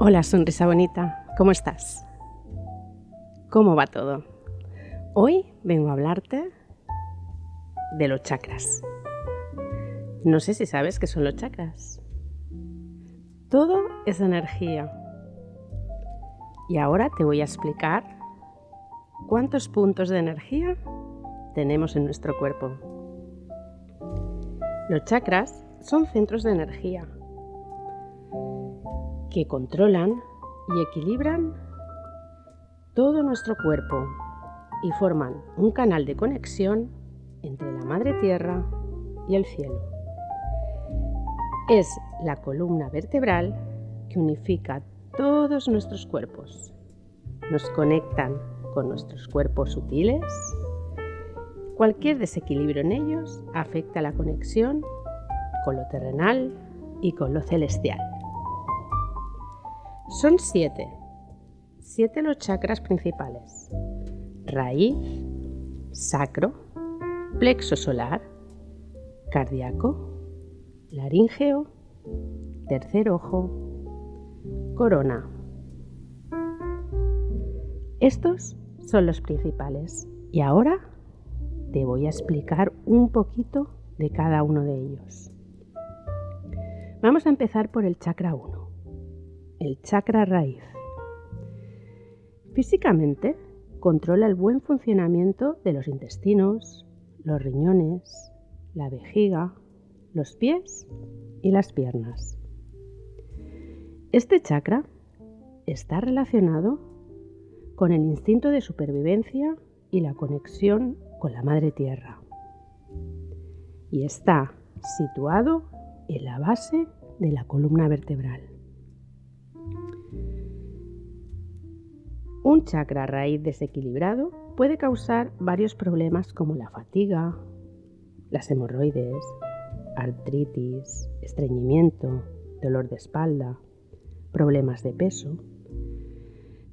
Hola, sonrisa bonita, ¿cómo estás? ¿Cómo va todo? Hoy vengo a hablarte de los chakras. No sé si sabes qué son los chakras. Todo es energía. Y ahora te voy a explicar cuántos puntos de energía tenemos en nuestro cuerpo. Los chakras son centros de energía que controlan y equilibran todo nuestro cuerpo y forman un canal de conexión entre la Madre Tierra y el cielo. Es la columna vertebral que unifica todos nuestros cuerpos. Nos conectan con nuestros cuerpos sutiles. Cualquier desequilibrio en ellos afecta la conexión con lo terrenal y con lo celestial. Son siete. Siete los chakras principales. Raíz, sacro, plexo solar, cardíaco, laríngeo, tercer ojo, corona. Estos son los principales. Y ahora te voy a explicar un poquito de cada uno de ellos. Vamos a empezar por el chakra 1 el chakra raíz. Físicamente controla el buen funcionamiento de los intestinos, los riñones, la vejiga, los pies y las piernas. Este chakra está relacionado con el instinto de supervivencia y la conexión con la madre tierra. Y está situado en la base de la columna vertebral. Un chakra raíz desequilibrado puede causar varios problemas como la fatiga, las hemorroides, artritis, estreñimiento, dolor de espalda, problemas de peso.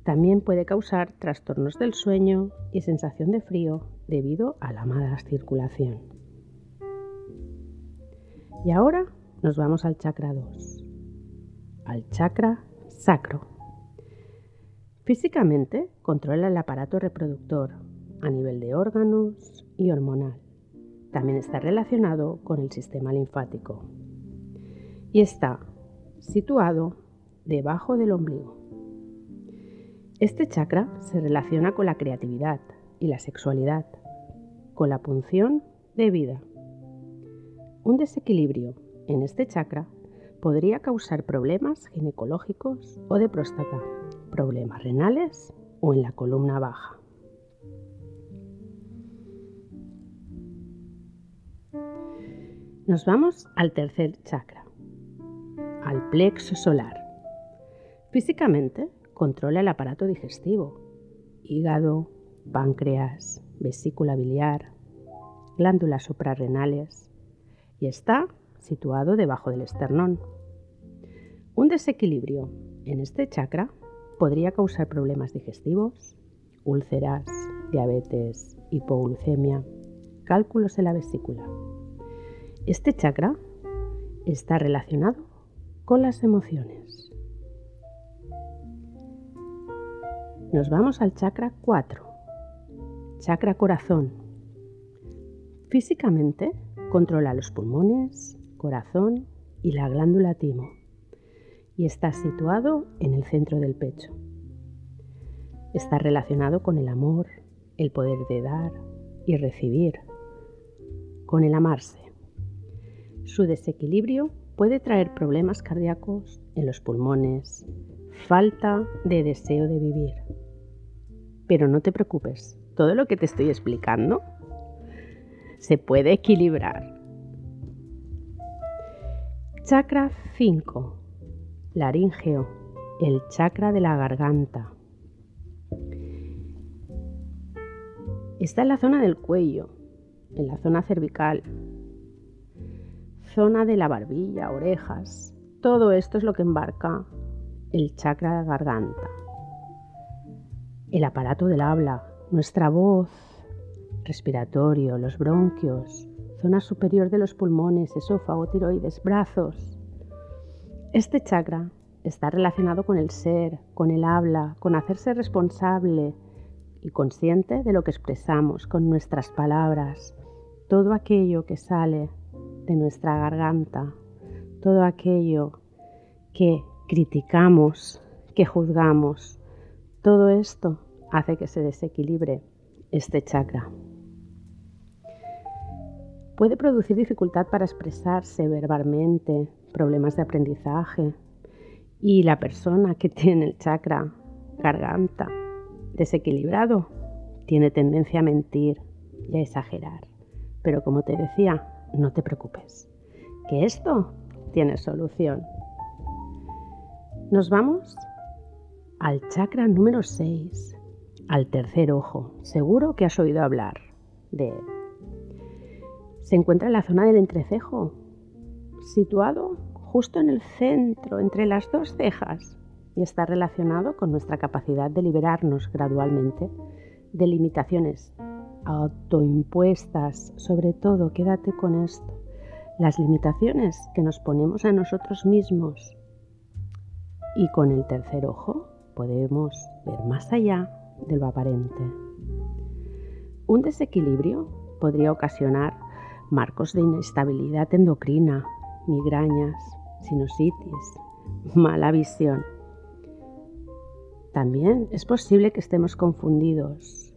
También puede causar trastornos del sueño y sensación de frío debido a la mala circulación. Y ahora nos vamos al chakra 2, al chakra sacro. Físicamente controla el aparato reproductor a nivel de órganos y hormonal. También está relacionado con el sistema linfático y está situado debajo del ombligo. Este chakra se relaciona con la creatividad y la sexualidad, con la punción de vida. Un desequilibrio en este chakra podría causar problemas ginecológicos o de próstata problemas renales o en la columna baja. Nos vamos al tercer chakra, al plexo solar. Físicamente controla el aparato digestivo, hígado, páncreas, vesícula biliar, glándulas suprarrenales y está situado debajo del esternón. Un desequilibrio en este chakra podría causar problemas digestivos, úlceras, diabetes, hipoglucemia, cálculos en la vesícula. Este chakra está relacionado con las emociones. Nos vamos al chakra 4, chakra corazón. Físicamente controla los pulmones, corazón y la glándula timo y está situado en el centro del pecho. Está relacionado con el amor, el poder de dar y recibir, con el amarse. Su desequilibrio puede traer problemas cardíacos en los pulmones, falta de deseo de vivir. Pero no te preocupes, todo lo que te estoy explicando se puede equilibrar. Chakra 5. Laríngeo, el chakra de la garganta. Está en la zona del cuello, en la zona cervical, zona de la barbilla, orejas. Todo esto es lo que embarca el chakra de garganta. El aparato del habla, nuestra voz, respiratorio, los bronquios, zona superior de los pulmones, esófago, tiroides, brazos. Este chakra está relacionado con el ser, con el habla, con hacerse responsable y consciente de lo que expresamos con nuestras palabras, todo aquello que sale de nuestra garganta, todo aquello que criticamos, que juzgamos, todo esto hace que se desequilibre este chakra. Puede producir dificultad para expresarse verbalmente, problemas de aprendizaje y la persona que tiene el chakra garganta desequilibrado tiene tendencia a mentir y a exagerar. Pero como te decía, no te preocupes, que esto tiene solución. Nos vamos al chakra número 6, al tercer ojo. Seguro que has oído hablar de él. Se encuentra en la zona del entrecejo, situado justo en el centro, entre las dos cejas, y está relacionado con nuestra capacidad de liberarnos gradualmente de limitaciones autoimpuestas, sobre todo, quédate con esto, las limitaciones que nos ponemos a nosotros mismos. Y con el tercer ojo podemos ver más allá de lo aparente. Un desequilibrio podría ocasionar marcos de inestabilidad endocrina, migrañas, sinusitis, mala visión. También es posible que estemos confundidos,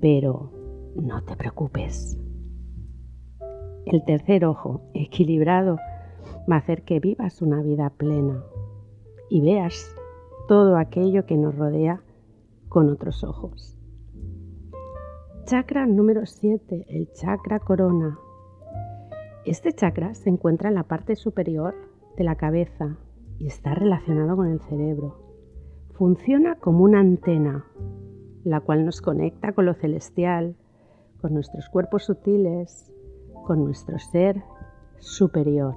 pero no te preocupes. El tercer ojo, equilibrado, va a hacer que vivas una vida plena y veas todo aquello que nos rodea con otros ojos. Chakra número 7, el chakra corona. Este chakra se encuentra en la parte superior de la cabeza y está relacionado con el cerebro. Funciona como una antena, la cual nos conecta con lo celestial, con nuestros cuerpos sutiles, con nuestro ser superior.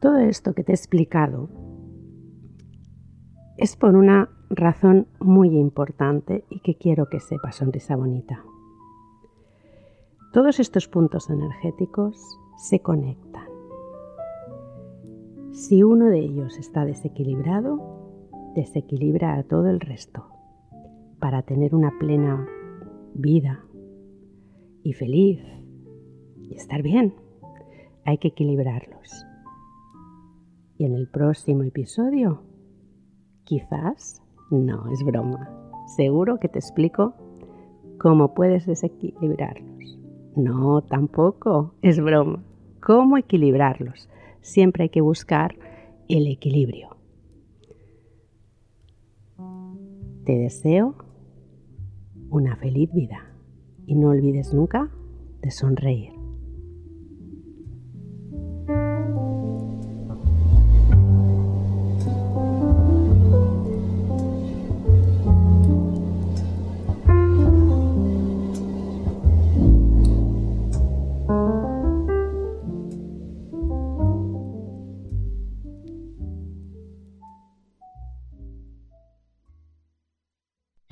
Todo esto que te he explicado es por una razón muy importante y que quiero que sepas, sonrisa bonita. Todos estos puntos energéticos se conectan. Si uno de ellos está desequilibrado, desequilibra a todo el resto. Para tener una plena vida y feliz y estar bien, hay que equilibrarlos. Y en el próximo episodio, quizás no, es broma. Seguro que te explico cómo puedes desequilibrarlos. No, tampoco, es broma. ¿Cómo equilibrarlos? Siempre hay que buscar el equilibrio. Te deseo una feliz vida y no olvides nunca de sonreír.